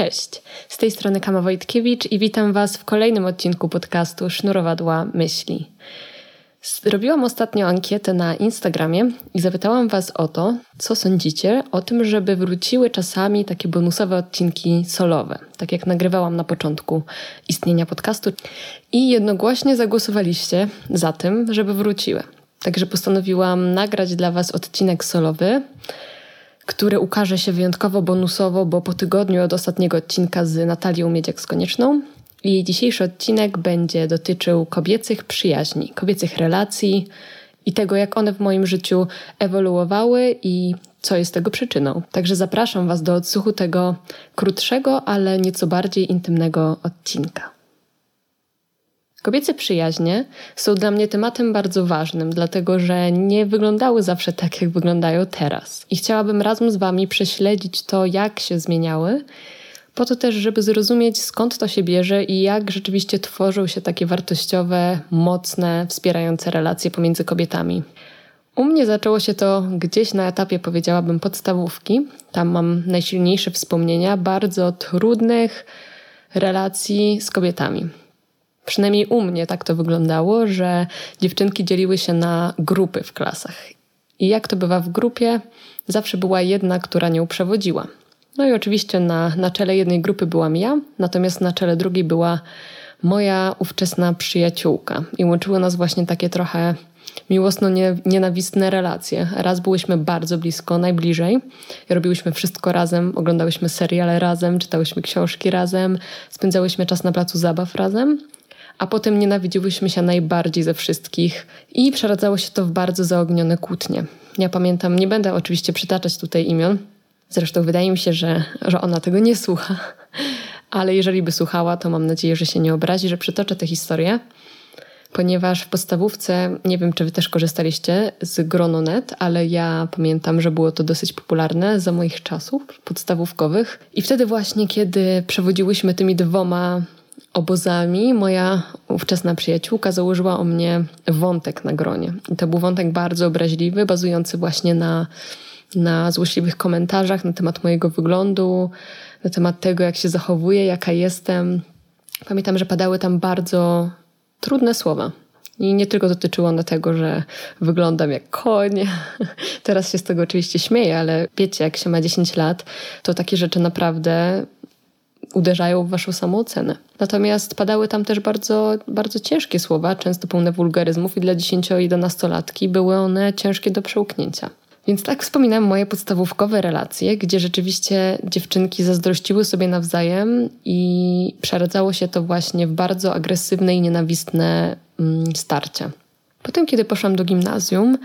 Cześć, z tej strony Kama Wojtkiewicz i witam Was w kolejnym odcinku podcastu Sznurowadła Myśli. Zrobiłam ostatnio ankietę na Instagramie i zapytałam Was o to, co sądzicie o tym, żeby wróciły czasami takie bonusowe odcinki solowe, tak jak nagrywałam na początku istnienia podcastu. I jednogłośnie zagłosowaliście za tym, żeby wróciły. Także postanowiłam nagrać dla Was odcinek solowy który ukaże się wyjątkowo bonusowo, bo po tygodniu od ostatniego odcinka z Natalią Miedziak z Konieczną. I dzisiejszy odcinek będzie dotyczył kobiecych przyjaźni, kobiecych relacji i tego, jak one w moim życiu ewoluowały i co jest tego przyczyną. Także zapraszam Was do odsłuchu tego krótszego, ale nieco bardziej intymnego odcinka. Kobiece przyjaźnie są dla mnie tematem bardzo ważnym, dlatego że nie wyglądały zawsze tak, jak wyglądają teraz. I chciałabym razem z Wami prześledzić to, jak się zmieniały, po to też, żeby zrozumieć skąd to się bierze i jak rzeczywiście tworzą się takie wartościowe, mocne, wspierające relacje pomiędzy kobietami. U mnie zaczęło się to gdzieś na etapie, powiedziałabym, podstawówki. Tam mam najsilniejsze wspomnienia bardzo trudnych relacji z kobietami. Przynajmniej u mnie tak to wyglądało, że dziewczynki dzieliły się na grupy w klasach. I jak to bywa w grupie, zawsze była jedna, która nią przewodziła. No i oczywiście na, na czele jednej grupy byłam ja, natomiast na czele drugiej była moja ówczesna przyjaciółka. I łączyły nas właśnie takie trochę miłosno-nienawistne relacje. Raz byłyśmy bardzo blisko, najbliżej. Robiłyśmy wszystko razem, oglądałyśmy seriale razem, czytałyśmy książki razem, spędzałyśmy czas na placu zabaw razem a potem nienawidziłyśmy się najbardziej ze wszystkich i przeradzało się to w bardzo zaognione kłótnie. Ja pamiętam, nie będę oczywiście przytaczać tutaj imion, zresztą wydaje mi się, że, że ona tego nie słucha, ale jeżeli by słuchała, to mam nadzieję, że się nie obrazi, że przytoczę tę historię, ponieważ w podstawówce, nie wiem czy wy też korzystaliście z Grononet, ale ja pamiętam, że było to dosyć popularne za moich czasów podstawówkowych. I wtedy właśnie, kiedy przewodziłyśmy tymi dwoma obozami moja ówczesna przyjaciółka założyła o mnie wątek na gronie. I to był wątek bardzo obraźliwy, bazujący właśnie na, na złośliwych komentarzach na temat mojego wyglądu, na temat tego, jak się zachowuję, jaka jestem. Pamiętam, że padały tam bardzo trudne słowa. I nie tylko dotyczyło one tego, że wyglądam jak koń. Teraz się z tego oczywiście śmieję, ale wiecie, jak się ma 10 lat, to takie rzeczy naprawdę uderzają w waszą samoocenę. Natomiast padały tam też bardzo, bardzo ciężkie słowa, często pełne wulgaryzmów i dla 10-11-latki były one ciężkie do przełknięcia. Więc tak wspominam moje podstawówkowe relacje, gdzie rzeczywiście dziewczynki zazdrościły sobie nawzajem i przeradzało się to właśnie w bardzo agresywne i nienawistne mm, starcia. Potem, kiedy poszłam do gimnazjum,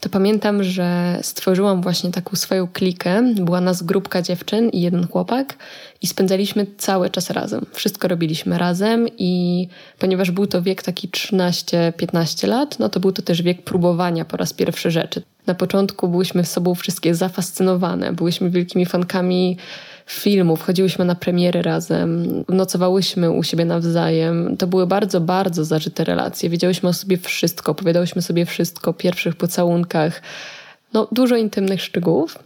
to pamiętam, że stworzyłam właśnie taką swoją klikę. Była nas grupka dziewczyn i jeden chłopak i spędzaliśmy cały czas razem. Wszystko robiliśmy razem i ponieważ był to wiek taki 13-15 lat, no to był to też wiek próbowania po raz pierwszy rzeczy. Na początku byłyśmy sobą wszystkie zafascynowane, byłyśmy wielkimi fankami filmów, chodziłyśmy na premiery razem, nocowałyśmy u siebie nawzajem. To były bardzo, bardzo zażyte relacje. Wiedziałyśmy o sobie wszystko, opowiadałyśmy sobie wszystko o pierwszych pocałunkach. No, dużo intymnych szczegółów.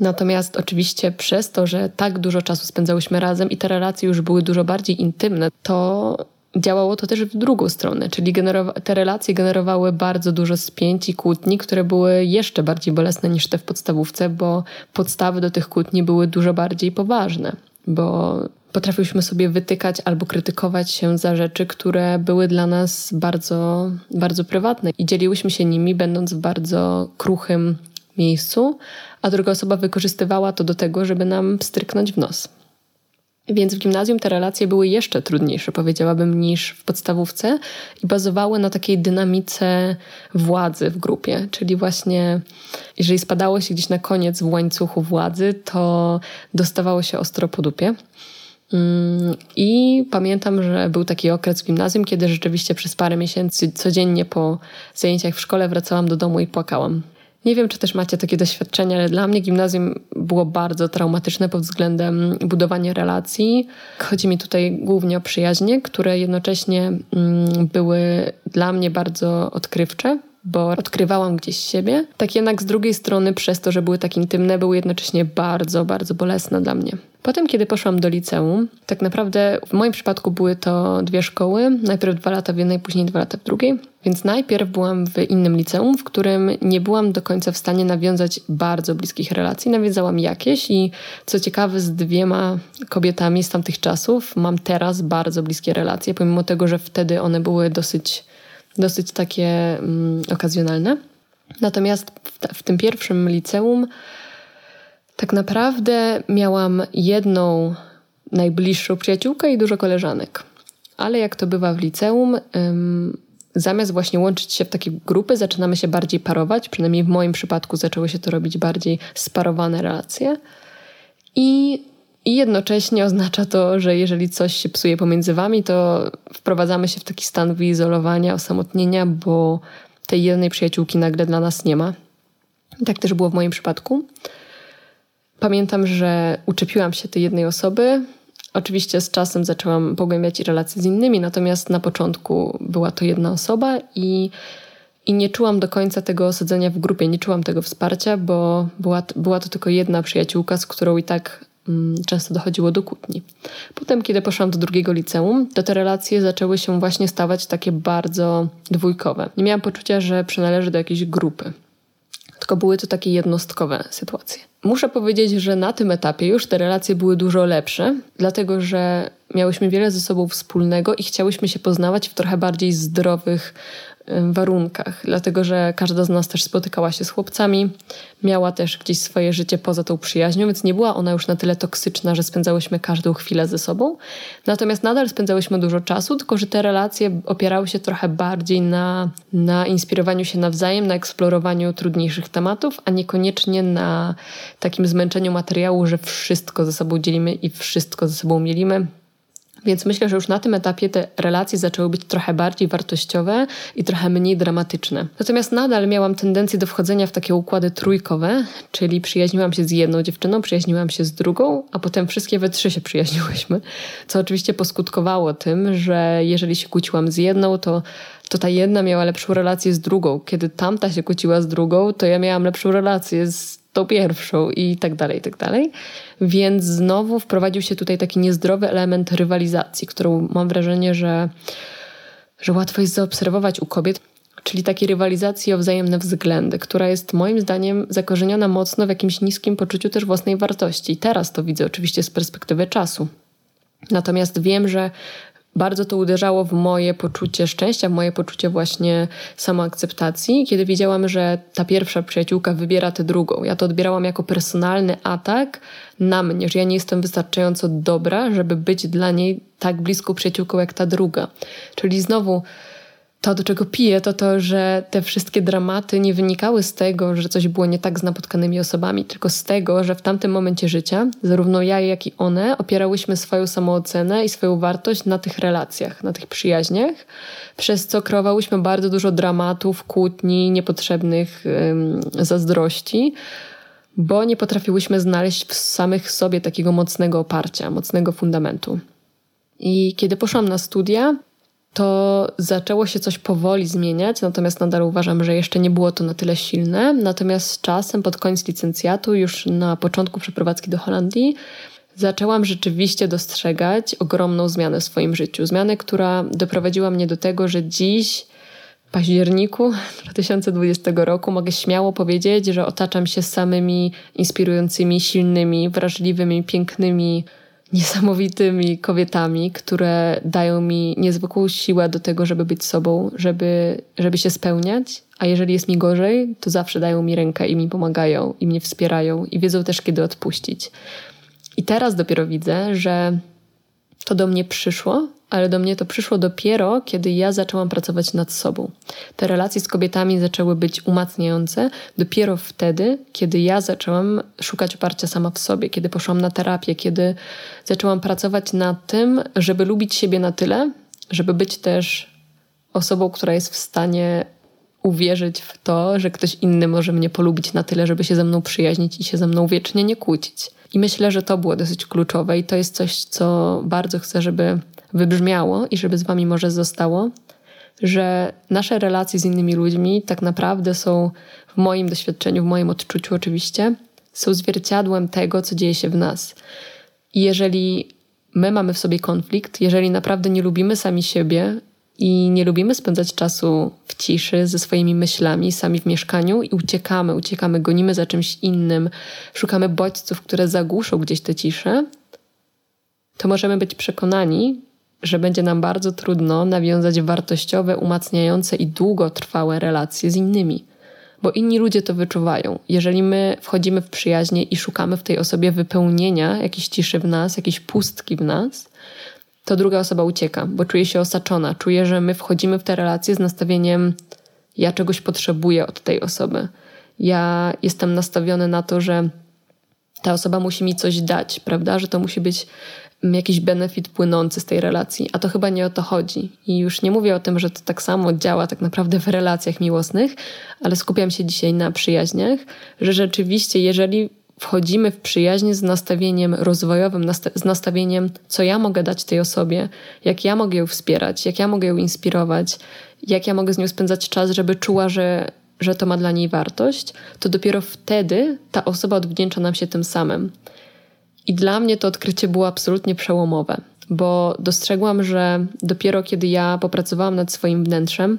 Natomiast oczywiście przez to, że tak dużo czasu spędzałyśmy razem i te relacje już były dużo bardziej intymne, to działało to też w drugą stronę, czyli te relacje generowały bardzo dużo spięć i kłótni, które były jeszcze bardziej bolesne niż te w podstawówce, bo podstawy do tych kłótni były dużo bardziej poważne, bo potrafiłyśmy sobie wytykać albo krytykować się za rzeczy, które były dla nas bardzo, bardzo prywatne i dzieliłyśmy się nimi, będąc w bardzo kruchym miejscu, a druga osoba wykorzystywała to do tego, żeby nam stryknąć w nos. Więc w gimnazjum te relacje były jeszcze trudniejsze, powiedziałabym, niż w podstawówce i bazowały na takiej dynamice władzy w grupie. Czyli właśnie, jeżeli spadało się gdzieś na koniec w łańcuchu władzy, to dostawało się ostro po dupie. Mm, I pamiętam, że był taki okres w gimnazjum, kiedy rzeczywiście przez parę miesięcy codziennie po zajęciach w szkole wracałam do domu i płakałam. Nie wiem, czy też macie takie doświadczenia, ale dla mnie gimnazjum było bardzo traumatyczne pod względem budowania relacji. Chodzi mi tutaj głównie o przyjaźnie, które jednocześnie mm, były dla mnie bardzo odkrywcze, bo odkrywałam gdzieś siebie. Tak jednak z drugiej strony, przez to, że były tak intymne, były jednocześnie bardzo, bardzo bolesne dla mnie. Potem, kiedy poszłam do liceum, tak naprawdę w moim przypadku były to dwie szkoły. Najpierw dwa lata w jednej, później dwa lata w drugiej. Więc najpierw byłam w innym liceum, w którym nie byłam do końca w stanie nawiązać bardzo bliskich relacji. Nawiązałam jakieś i co ciekawe, z dwiema kobietami z tamtych czasów mam teraz bardzo bliskie relacje, pomimo tego, że wtedy one były dosyć, dosyć takie mm, okazjonalne. Natomiast w, w tym pierwszym liceum tak naprawdę miałam jedną najbliższą przyjaciółkę i dużo koleżanek. Ale jak to bywa w liceum, ym, zamiast właśnie łączyć się w takie grupy, zaczynamy się bardziej parować. Przynajmniej w moim przypadku zaczęły się to robić bardziej sparowane relacje. I, I jednocześnie oznacza to, że jeżeli coś się psuje pomiędzy wami, to wprowadzamy się w taki stan wyizolowania, osamotnienia, bo tej jednej przyjaciółki nagle dla nas nie ma. I tak też było w moim przypadku. Pamiętam, że uczepiłam się tej jednej osoby. Oczywiście z czasem zaczęłam pogłębiać relacje z innymi, natomiast na początku była to jedna osoba i, i nie czułam do końca tego osadzenia w grupie, nie czułam tego wsparcia, bo była, była to tylko jedna przyjaciółka, z którą i tak często dochodziło do kłótni. Potem, kiedy poszłam do drugiego liceum, to te relacje zaczęły się właśnie stawać takie bardzo dwójkowe. Nie miałam poczucia, że przynależę do jakiejś grupy tylko były to takie jednostkowe sytuacje. Muszę powiedzieć, że na tym etapie już te relacje były dużo lepsze, dlatego że miałyśmy wiele ze sobą wspólnego i chciałyśmy się poznawać w trochę bardziej zdrowych warunkach, dlatego że każda z nas też spotykała się z chłopcami, miała też gdzieś swoje życie poza tą przyjaźnią, więc nie była ona już na tyle toksyczna, że spędzałyśmy każdą chwilę ze sobą. Natomiast nadal spędzałyśmy dużo czasu, tylko że te relacje opierały się trochę bardziej na, na inspirowaniu się nawzajem, na eksplorowaniu trudniejszych tematów, a niekoniecznie na takim zmęczeniu materiału, że wszystko ze sobą dzielimy i wszystko ze sobą mielimy więc myślę, że już na tym etapie te relacje zaczęły być trochę bardziej wartościowe i trochę mniej dramatyczne. Natomiast nadal miałam tendencję do wchodzenia w takie układy trójkowe, czyli przyjaźniłam się z jedną dziewczyną, przyjaźniłam się z drugą, a potem wszystkie we trzy się przyjaźniłyśmy. Co oczywiście poskutkowało tym, że jeżeli się kłóciłam z jedną, to to ta jedna miała lepszą relację z drugą. Kiedy tamta się kłóciła z drugą, to ja miałam lepszą relację z tą pierwszą i tak dalej, i tak dalej. Więc znowu wprowadził się tutaj taki niezdrowy element rywalizacji, którą mam wrażenie, że, że łatwo jest zaobserwować u kobiet, czyli takiej rywalizacji o wzajemne względy, która jest moim zdaniem zakorzeniona mocno w jakimś niskim poczuciu też własnej wartości. I teraz to widzę oczywiście z perspektywy czasu. Natomiast wiem, że bardzo to uderzało w moje poczucie szczęścia, w moje poczucie właśnie samoakceptacji, kiedy wiedziałam, że ta pierwsza przyjaciółka wybiera tę drugą. Ja to odbierałam jako personalny atak na mnie, że ja nie jestem wystarczająco dobra, żeby być dla niej tak bliską przyjaciółką jak ta druga. Czyli znowu to, do czego piję, to to, że te wszystkie dramaty nie wynikały z tego, że coś było nie tak z napotkanymi osobami, tylko z tego, że w tamtym momencie życia, zarówno ja, jak i one, opierałyśmy swoją samoocenę i swoją wartość na tych relacjach, na tych przyjaźniach, przez co kreowałyśmy bardzo dużo dramatów, kłótni, niepotrzebnych ym, zazdrości, bo nie potrafiłyśmy znaleźć w samych sobie takiego mocnego oparcia, mocnego fundamentu. I kiedy poszłam na studia, to zaczęło się coś powoli zmieniać, natomiast nadal uważam, że jeszcze nie było to na tyle silne. Natomiast z czasem, pod koniec licencjatu, już na początku przeprowadzki do Holandii, zaczęłam rzeczywiście dostrzegać ogromną zmianę w swoim życiu. Zmianę, która doprowadziła mnie do tego, że dziś, w październiku 2020 roku, mogę śmiało powiedzieć, że otaczam się samymi inspirującymi, silnymi, wrażliwymi, pięknymi niesamowitymi kobietami, które dają mi niezwykłą siłę do tego, żeby być sobą, żeby, żeby się spełniać. A jeżeli jest mi gorzej, to zawsze dają mi rękę i mi pomagają, i mnie wspierają, i wiedzą też, kiedy odpuścić. I teraz dopiero widzę, że to do mnie przyszło, ale do mnie to przyszło dopiero, kiedy ja zaczęłam pracować nad sobą. Te relacje z kobietami zaczęły być umacniające dopiero wtedy, kiedy ja zaczęłam szukać oparcia sama w sobie, kiedy poszłam na terapię, kiedy zaczęłam pracować nad tym, żeby lubić siebie na tyle, żeby być też osobą, która jest w stanie uwierzyć w to, że ktoś inny może mnie polubić na tyle, żeby się ze mną przyjaźnić i się ze mną wiecznie nie kłócić. I myślę, że to było dosyć kluczowe i to jest coś, co bardzo chcę, żeby wybrzmiało i żeby z Wami może zostało, że nasze relacje z innymi ludźmi tak naprawdę są, w moim doświadczeniu, w moim odczuciu oczywiście, są zwierciadłem tego, co dzieje się w nas. I jeżeli my mamy w sobie konflikt, jeżeli naprawdę nie lubimy sami siebie i nie lubimy spędzać czasu w ciszy ze swoimi myślami, sami w mieszkaniu i uciekamy, uciekamy, gonimy za czymś innym, szukamy bodźców, które zagłuszą gdzieś tę ciszę, to możemy być przekonani, że będzie nam bardzo trudno nawiązać wartościowe, umacniające i długotrwałe relacje z innymi. Bo inni ludzie to wyczuwają. Jeżeli my wchodzimy w przyjaźnie i szukamy w tej osobie wypełnienia jakiejś ciszy w nas, jakiejś pustki w nas, to druga osoba ucieka, bo czuje się osaczona, czuje, że my wchodzimy w te relacje z nastawieniem: Ja czegoś potrzebuję od tej osoby. Ja jestem nastawiony na to, że ta osoba musi mi coś dać, prawda? Że to musi być jakiś benefit płynący z tej relacji, a to chyba nie o to chodzi. I już nie mówię o tym, że to tak samo działa tak naprawdę w relacjach miłosnych, ale skupiam się dzisiaj na przyjaźniach, że rzeczywiście, jeżeli wchodzimy w przyjaźń z nastawieniem rozwojowym, z nastawieniem, co ja mogę dać tej osobie, jak ja mogę ją wspierać, jak ja mogę ją inspirować, jak ja mogę z nią spędzać czas, żeby czuła, że, że to ma dla niej wartość, to dopiero wtedy ta osoba odwdzięcza nam się tym samym. I dla mnie to odkrycie było absolutnie przełomowe, bo dostrzegłam, że dopiero kiedy ja popracowałam nad swoim wnętrzem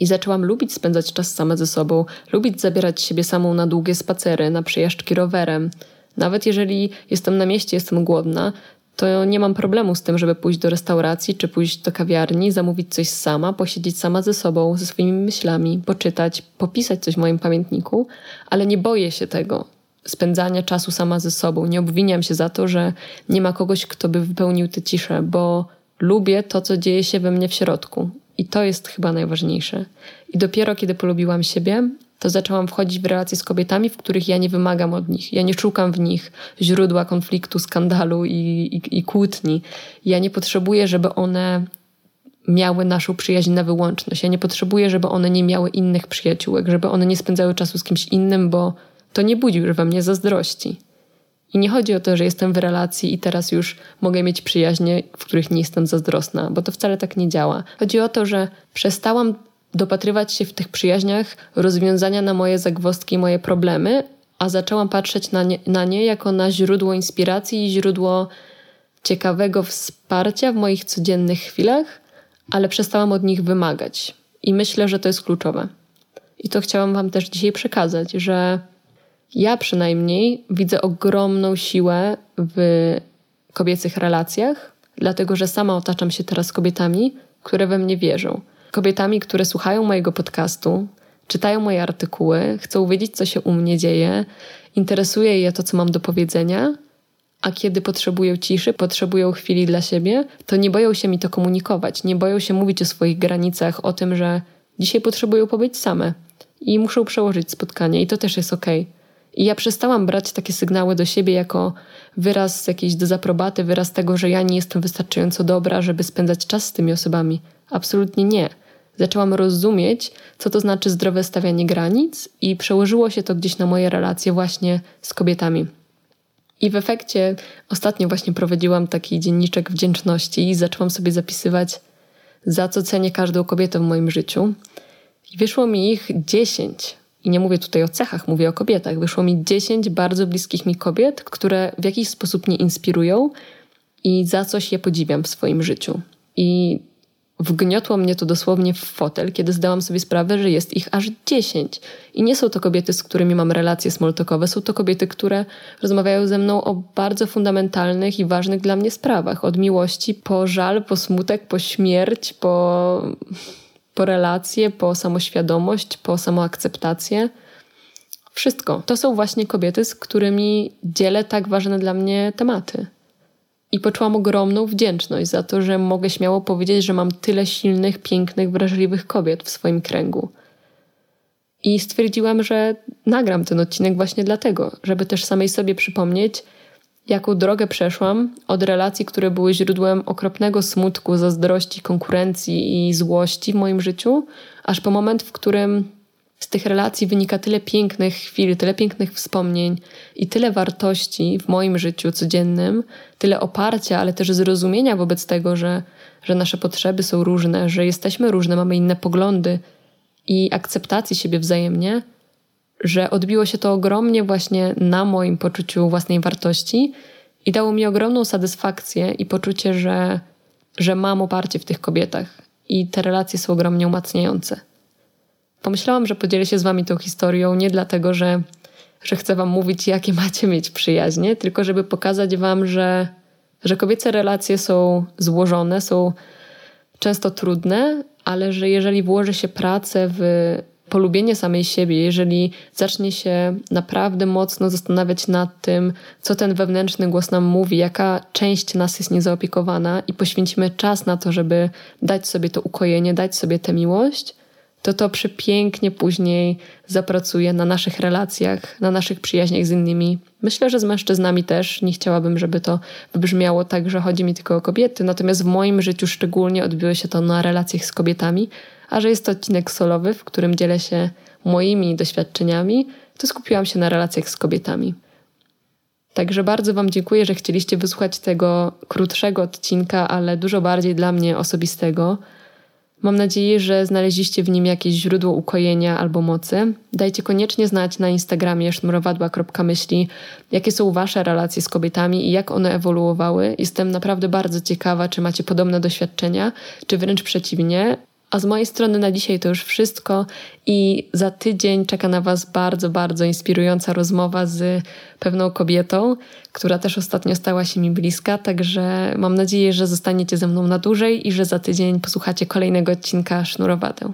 i zaczęłam lubić spędzać czas sama ze sobą, lubić zabierać siebie samą na długie spacery, na przejażdżki rowerem, nawet jeżeli jestem na mieście, jestem głodna, to nie mam problemu z tym, żeby pójść do restauracji czy pójść do kawiarni, zamówić coś sama, posiedzieć sama ze sobą, ze swoimi myślami, poczytać, popisać coś w moim pamiętniku, ale nie boję się tego spędzania czasu sama ze sobą. Nie obwiniam się za to, że nie ma kogoś, kto by wypełnił tę ciszę, bo lubię to, co dzieje się we mnie w środku. I to jest chyba najważniejsze. I dopiero kiedy polubiłam siebie, to zaczęłam wchodzić w relacje z kobietami, w których ja nie wymagam od nich. Ja nie szukam w nich źródła konfliktu, skandalu i, i, i kłótni. Ja nie potrzebuję, żeby one miały naszą przyjaźń na wyłączność. Ja nie potrzebuję, żeby one nie miały innych przyjaciółek, żeby one nie spędzały czasu z kimś innym, bo to nie budzi już we mnie zazdrości. I nie chodzi o to, że jestem w relacji i teraz już mogę mieć przyjaźnie, w których nie jestem zazdrosna, bo to wcale tak nie działa. Chodzi o to, że przestałam dopatrywać się w tych przyjaźniach rozwiązania na moje zagwozdki, moje problemy, a zaczęłam patrzeć na nie, na nie jako na źródło inspiracji i źródło ciekawego wsparcia w moich codziennych chwilach, ale przestałam od nich wymagać. I myślę, że to jest kluczowe. I to chciałam Wam też dzisiaj przekazać, że ja przynajmniej widzę ogromną siłę w kobiecych relacjach, dlatego że sama otaczam się teraz kobietami, które we mnie wierzą. Kobietami, które słuchają mojego podcastu, czytają moje artykuły, chcą wiedzieć, co się u mnie dzieje, interesuje je to, co mam do powiedzenia, a kiedy potrzebują ciszy, potrzebują chwili dla siebie, to nie boją się mi to komunikować, nie boją się mówić o swoich granicach, o tym, że dzisiaj potrzebują pobyć same i muszą przełożyć spotkanie, i to też jest okej. Okay. I ja przestałam brać takie sygnały do siebie jako wyraz jakiejś dezaprobaty, wyraz tego, że ja nie jestem wystarczająco dobra, żeby spędzać czas z tymi osobami. Absolutnie nie. Zaczęłam rozumieć, co to znaczy zdrowe stawianie granic, i przełożyło się to gdzieś na moje relacje właśnie z kobietami. I w efekcie ostatnio właśnie prowadziłam taki dzienniczek wdzięczności i zaczęłam sobie zapisywać, za co cenię każdą kobietę w moim życiu. I wyszło mi ich dziesięć i nie mówię tutaj o cechach, mówię o kobietach. Wyszło mi 10 bardzo bliskich mi kobiet, które w jakiś sposób mnie inspirują i za coś je podziwiam w swoim życiu. I wgniotło mnie to dosłownie w fotel, kiedy zdałam sobie sprawę, że jest ich aż 10. I nie są to kobiety, z którymi mam relacje smoltokowe, są to kobiety, które rozmawiają ze mną o bardzo fundamentalnych i ważnych dla mnie sprawach. Od miłości po żal, po smutek, po śmierć, po po relacje, po samoświadomość, po samoakceptację. Wszystko. To są właśnie kobiety, z którymi dzielę tak ważne dla mnie tematy. I poczułam ogromną wdzięczność za to, że mogę śmiało powiedzieć, że mam tyle silnych, pięknych, wrażliwych kobiet w swoim kręgu. I stwierdziłam, że nagram ten odcinek właśnie dlatego, żeby też samej sobie przypomnieć, jaką drogę przeszłam? Od relacji, które były źródłem okropnego smutku, zazdrości, konkurencji i złości w moim życiu, aż po moment, w którym z tych relacji wynika tyle pięknych chwil, tyle pięknych wspomnień i tyle wartości w moim życiu codziennym, tyle oparcia, ale też zrozumienia wobec tego, że, że nasze potrzeby są różne, że jesteśmy różne, mamy inne poglądy i akceptacji siebie wzajemnie, że odbiło się to ogromnie właśnie na moim poczuciu własnej wartości i dało mi ogromną satysfakcję i poczucie, że, że mam oparcie w tych kobietach i te relacje są ogromnie umacniające. Pomyślałam, że podzielę się z Wami tą historią nie dlatego, że, że chcę Wam mówić, jakie macie mieć przyjaźnie, tylko żeby pokazać Wam, że, że kobiece relacje są złożone, są często trudne, ale że jeżeli włoży się pracę w polubienie samej siebie, jeżeli zacznie się naprawdę mocno zastanawiać nad tym, co ten wewnętrzny głos nam mówi, jaka część nas jest niezaopiekowana i poświęcimy czas na to, żeby dać sobie to ukojenie, dać sobie tę miłość, to to przepięknie później zapracuje na naszych relacjach, na naszych przyjaźniach z innymi. Myślę, że z mężczyznami też. Nie chciałabym, żeby to wybrzmiało tak, że chodzi mi tylko o kobiety, natomiast w moim życiu szczególnie odbiło się to na relacjach z kobietami, a że jest to odcinek solowy, w którym dzielę się moimi doświadczeniami, to skupiłam się na relacjach z kobietami. Także bardzo Wam dziękuję, że chcieliście wysłuchać tego krótszego odcinka, ale dużo bardziej dla mnie osobistego. Mam nadzieję, że znaleźliście w nim jakieś źródło ukojenia albo mocy. Dajcie koniecznie znać na Instagramie sznurowadła.myśli, jakie są Wasze relacje z kobietami i jak one ewoluowały. Jestem naprawdę bardzo ciekawa, czy macie podobne doświadczenia, czy wręcz przeciwnie. A z mojej strony na dzisiaj to już wszystko i za tydzień czeka na Was bardzo, bardzo inspirująca rozmowa z pewną kobietą, która też ostatnio stała się mi bliska, także mam nadzieję, że zostaniecie ze mną na dłużej i że za tydzień posłuchacie kolejnego odcinka Sznurowatę.